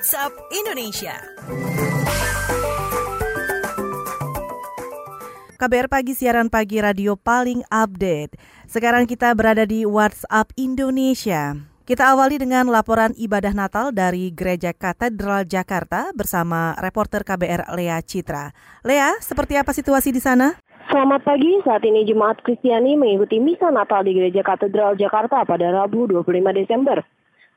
WhatsApp Indonesia. KBR Pagi, siaran pagi radio paling update. Sekarang kita berada di WhatsApp Indonesia. Kita awali dengan laporan ibadah Natal dari Gereja Katedral Jakarta bersama reporter KBR Lea Citra. Lea, seperti apa situasi di sana? Selamat pagi, saat ini Jemaat Kristiani mengikuti Misa Natal di Gereja Katedral Jakarta pada Rabu 25 Desember.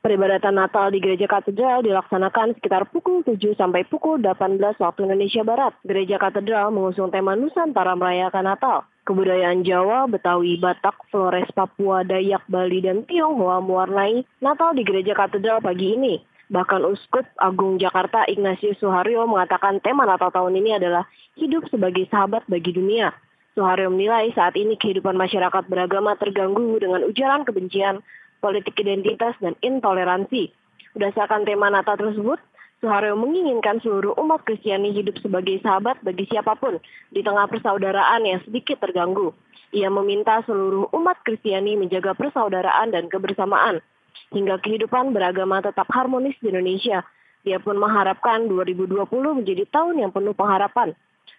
Peribadatan Natal di Gereja Katedral dilaksanakan sekitar pukul 7 sampai pukul 18 waktu Indonesia Barat. Gereja Katedral mengusung tema Nusantara merayakan Natal. Kebudayaan Jawa, Betawi, Batak, Flores, Papua, Dayak, Bali, dan Tionghoa mewarnai Natal di Gereja Katedral pagi ini. Bahkan Uskup Agung Jakarta Ignatius Suharyo mengatakan tema Natal tahun ini adalah hidup sebagai sahabat bagi dunia. Suharyo menilai saat ini kehidupan masyarakat beragama terganggu dengan ujaran kebencian, politik identitas, dan intoleransi. Berdasarkan tema Natal tersebut, Suharyo menginginkan seluruh umat Kristiani hidup sebagai sahabat bagi siapa pun di tengah persaudaraan yang sedikit terganggu. Ia meminta seluruh umat Kristiani menjaga persaudaraan dan kebersamaan, hingga kehidupan beragama tetap harmonis di Indonesia. Dia pun mengharapkan 2020 menjadi tahun yang penuh pengharapan,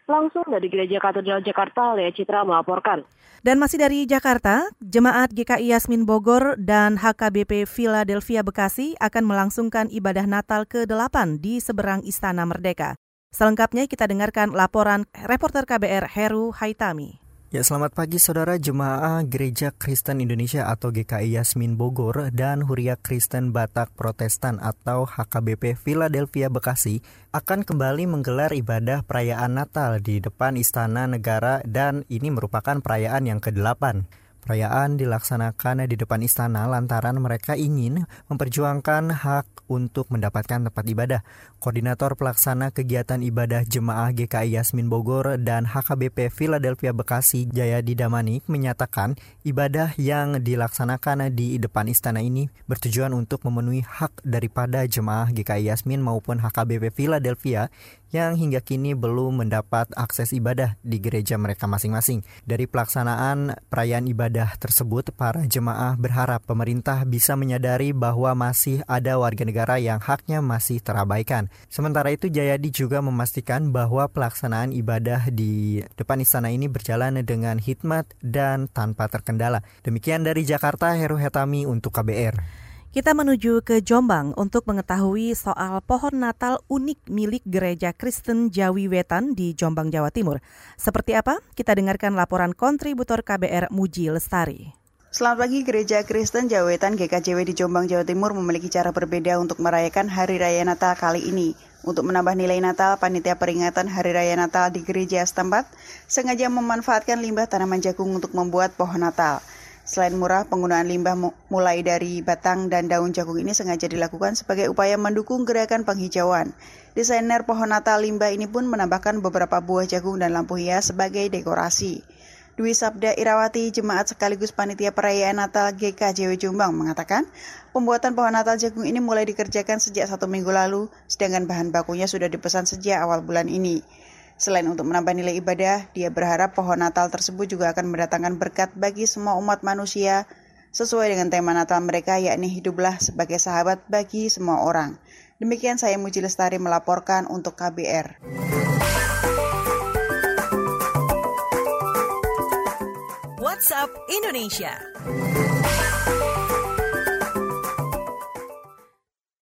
Langsung dari Gereja Katedral Jakarta, Lea Citra melaporkan. Dan masih dari Jakarta, Jemaat GKI Yasmin Bogor dan HKBP Philadelphia Bekasi akan melangsungkan ibadah Natal ke-8 di seberang Istana Merdeka. Selengkapnya kita dengarkan laporan reporter KBR Heru Haitami. Ya, selamat pagi saudara jemaah Gereja Kristen Indonesia atau GKI Yasmin Bogor dan Huria Kristen Batak Protestan atau HKBP Philadelphia Bekasi akan kembali menggelar ibadah perayaan Natal di depan Istana Negara dan ini merupakan perayaan yang ke-8. Perayaan dilaksanakan di depan istana lantaran mereka ingin memperjuangkan hak untuk mendapatkan tempat ibadah. Koordinator pelaksana kegiatan ibadah Jemaah GKI Yasmin Bogor dan HKBP Philadelphia Bekasi Jayadi Damanik menyatakan ibadah yang dilaksanakan di depan istana ini bertujuan untuk memenuhi hak daripada jemaah GKI Yasmin maupun HKBP Philadelphia yang hingga kini belum mendapat akses ibadah di gereja mereka masing-masing. Dari pelaksanaan perayaan ibadah tersebut, para jemaah berharap pemerintah bisa menyadari bahwa masih ada warga negara yang haknya masih terabaikan. Sementara itu, Jayadi juga memastikan bahwa pelaksanaan ibadah di depan istana ini berjalan dengan hikmat dan tanpa terkendala. Demikian dari Jakarta, Heru Hetami untuk KBR. Kita menuju ke Jombang untuk mengetahui soal pohon Natal unik milik Gereja Kristen Jawi Wetan di Jombang, Jawa Timur. Seperti apa? Kita dengarkan laporan kontributor KBR Muji Lestari. Selamat pagi, Gereja Kristen Jawetan GKJW di Jombang, Jawa Timur memiliki cara berbeda untuk merayakan Hari Raya Natal kali ini. Untuk menambah nilai Natal, panitia peringatan Hari Raya Natal di gereja setempat sengaja memanfaatkan limbah tanaman jagung untuk membuat pohon Natal. Selain murah, penggunaan limbah mulai dari batang dan daun jagung ini sengaja dilakukan sebagai upaya mendukung gerakan penghijauan. Desainer pohon natal limbah ini pun menambahkan beberapa buah jagung dan lampu hias sebagai dekorasi. Dwi Sabda Irawati, jemaat sekaligus panitia perayaan Natal GKJW Jombang mengatakan, pembuatan pohon Natal jagung ini mulai dikerjakan sejak satu minggu lalu, sedangkan bahan bakunya sudah dipesan sejak awal bulan ini. Selain untuk menambah nilai ibadah, dia berharap pohon Natal tersebut juga akan mendatangkan berkat bagi semua umat manusia sesuai dengan tema Natal mereka yakni hiduplah sebagai sahabat bagi semua orang. Demikian saya Muji Lestari melaporkan untuk KBR. WhatsApp Indonesia.